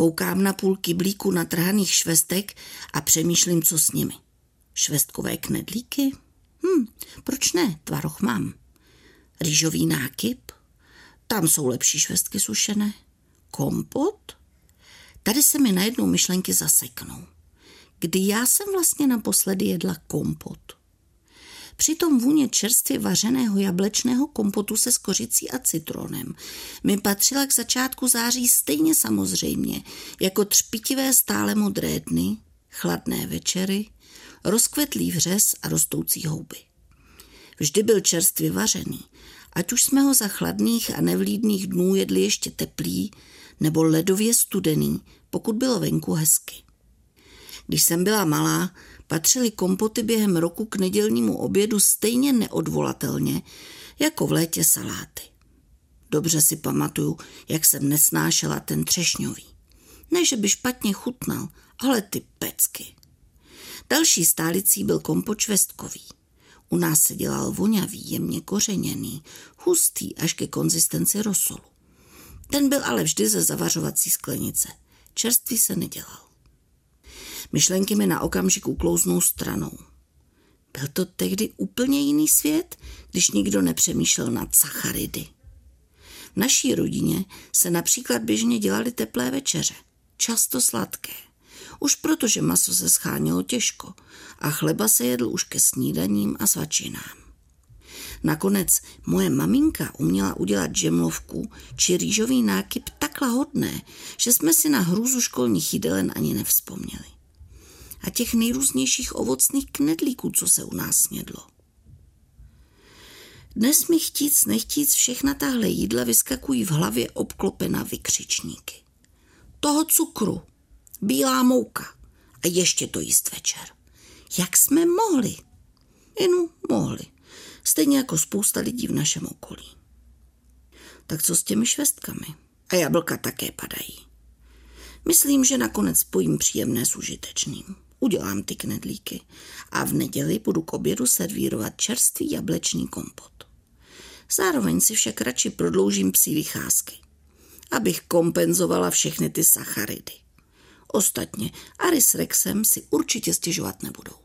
Koukám na půl kyblíku natrhaných švestek a přemýšlím, co s nimi. Švestkové knedlíky? Hm, proč ne, tvaroch mám. Rýžový nákyp? Tam jsou lepší švestky sušené. Kompot? Tady se mi najednou myšlenky zaseknou. Kdy já jsem vlastně naposledy jedla kompot? Přitom vůně čerstvě vařeného jablečného kompotu se skořicí a citronem mi patřila k začátku září stejně samozřejmě jako třpitivé stále modré dny, chladné večery, rozkvetlý vřez a rostoucí houby. Vždy byl čerstvě vařený, ať už jsme ho za chladných a nevlídných dnů jedli ještě teplý nebo ledově studený, pokud bylo venku hezky. Když jsem byla malá, patřily kompoty během roku k nedělnímu obědu stejně neodvolatelně, jako v létě saláty. Dobře si pamatuju, jak jsem nesnášela ten třešňový. Ne, že by špatně chutnal, ale ty pecky. Další stálicí byl kompot čvestkový. U nás se dělal vonavý, jemně kořeněný, hustý až ke konzistenci rosolu. Ten byl ale vždy ze zavařovací sklenice. Čerstvý se nedělal. Myšlenky mi na okamžik uklouznou stranou. Byl to tehdy úplně jiný svět, když nikdo nepřemýšlel nad sacharidy. V naší rodině se například běžně dělaly teplé večeře, často sladké. Už protože maso se schánělo těžko a chleba se jedl už ke snídaním a svačinám. Nakonec moje maminka uměla udělat žemlovku či rýžový nákyp tak lahodné, že jsme si na hrůzu školních jídelen ani nevzpomněli a těch nejrůznějších ovocných knedlíků, co se u nás snědlo. Dnes mi chtíc nechtíc všechna tahle jídla vyskakují v hlavě obklopena vykřičníky. Toho cukru, bílá mouka a ještě to jíst večer. Jak jsme mohli? Jenu mohli. Stejně jako spousta lidí v našem okolí. Tak co s těmi švestkami? A jablka také padají. Myslím, že nakonec spojím příjemné s užitečným udělám ty knedlíky a v neděli budu k obědu servírovat čerstvý jablečný kompot. Zároveň si však radši prodloužím psí vycházky, abych kompenzovala všechny ty sacharidy. Ostatně Aris Rexem si určitě stěžovat nebudou.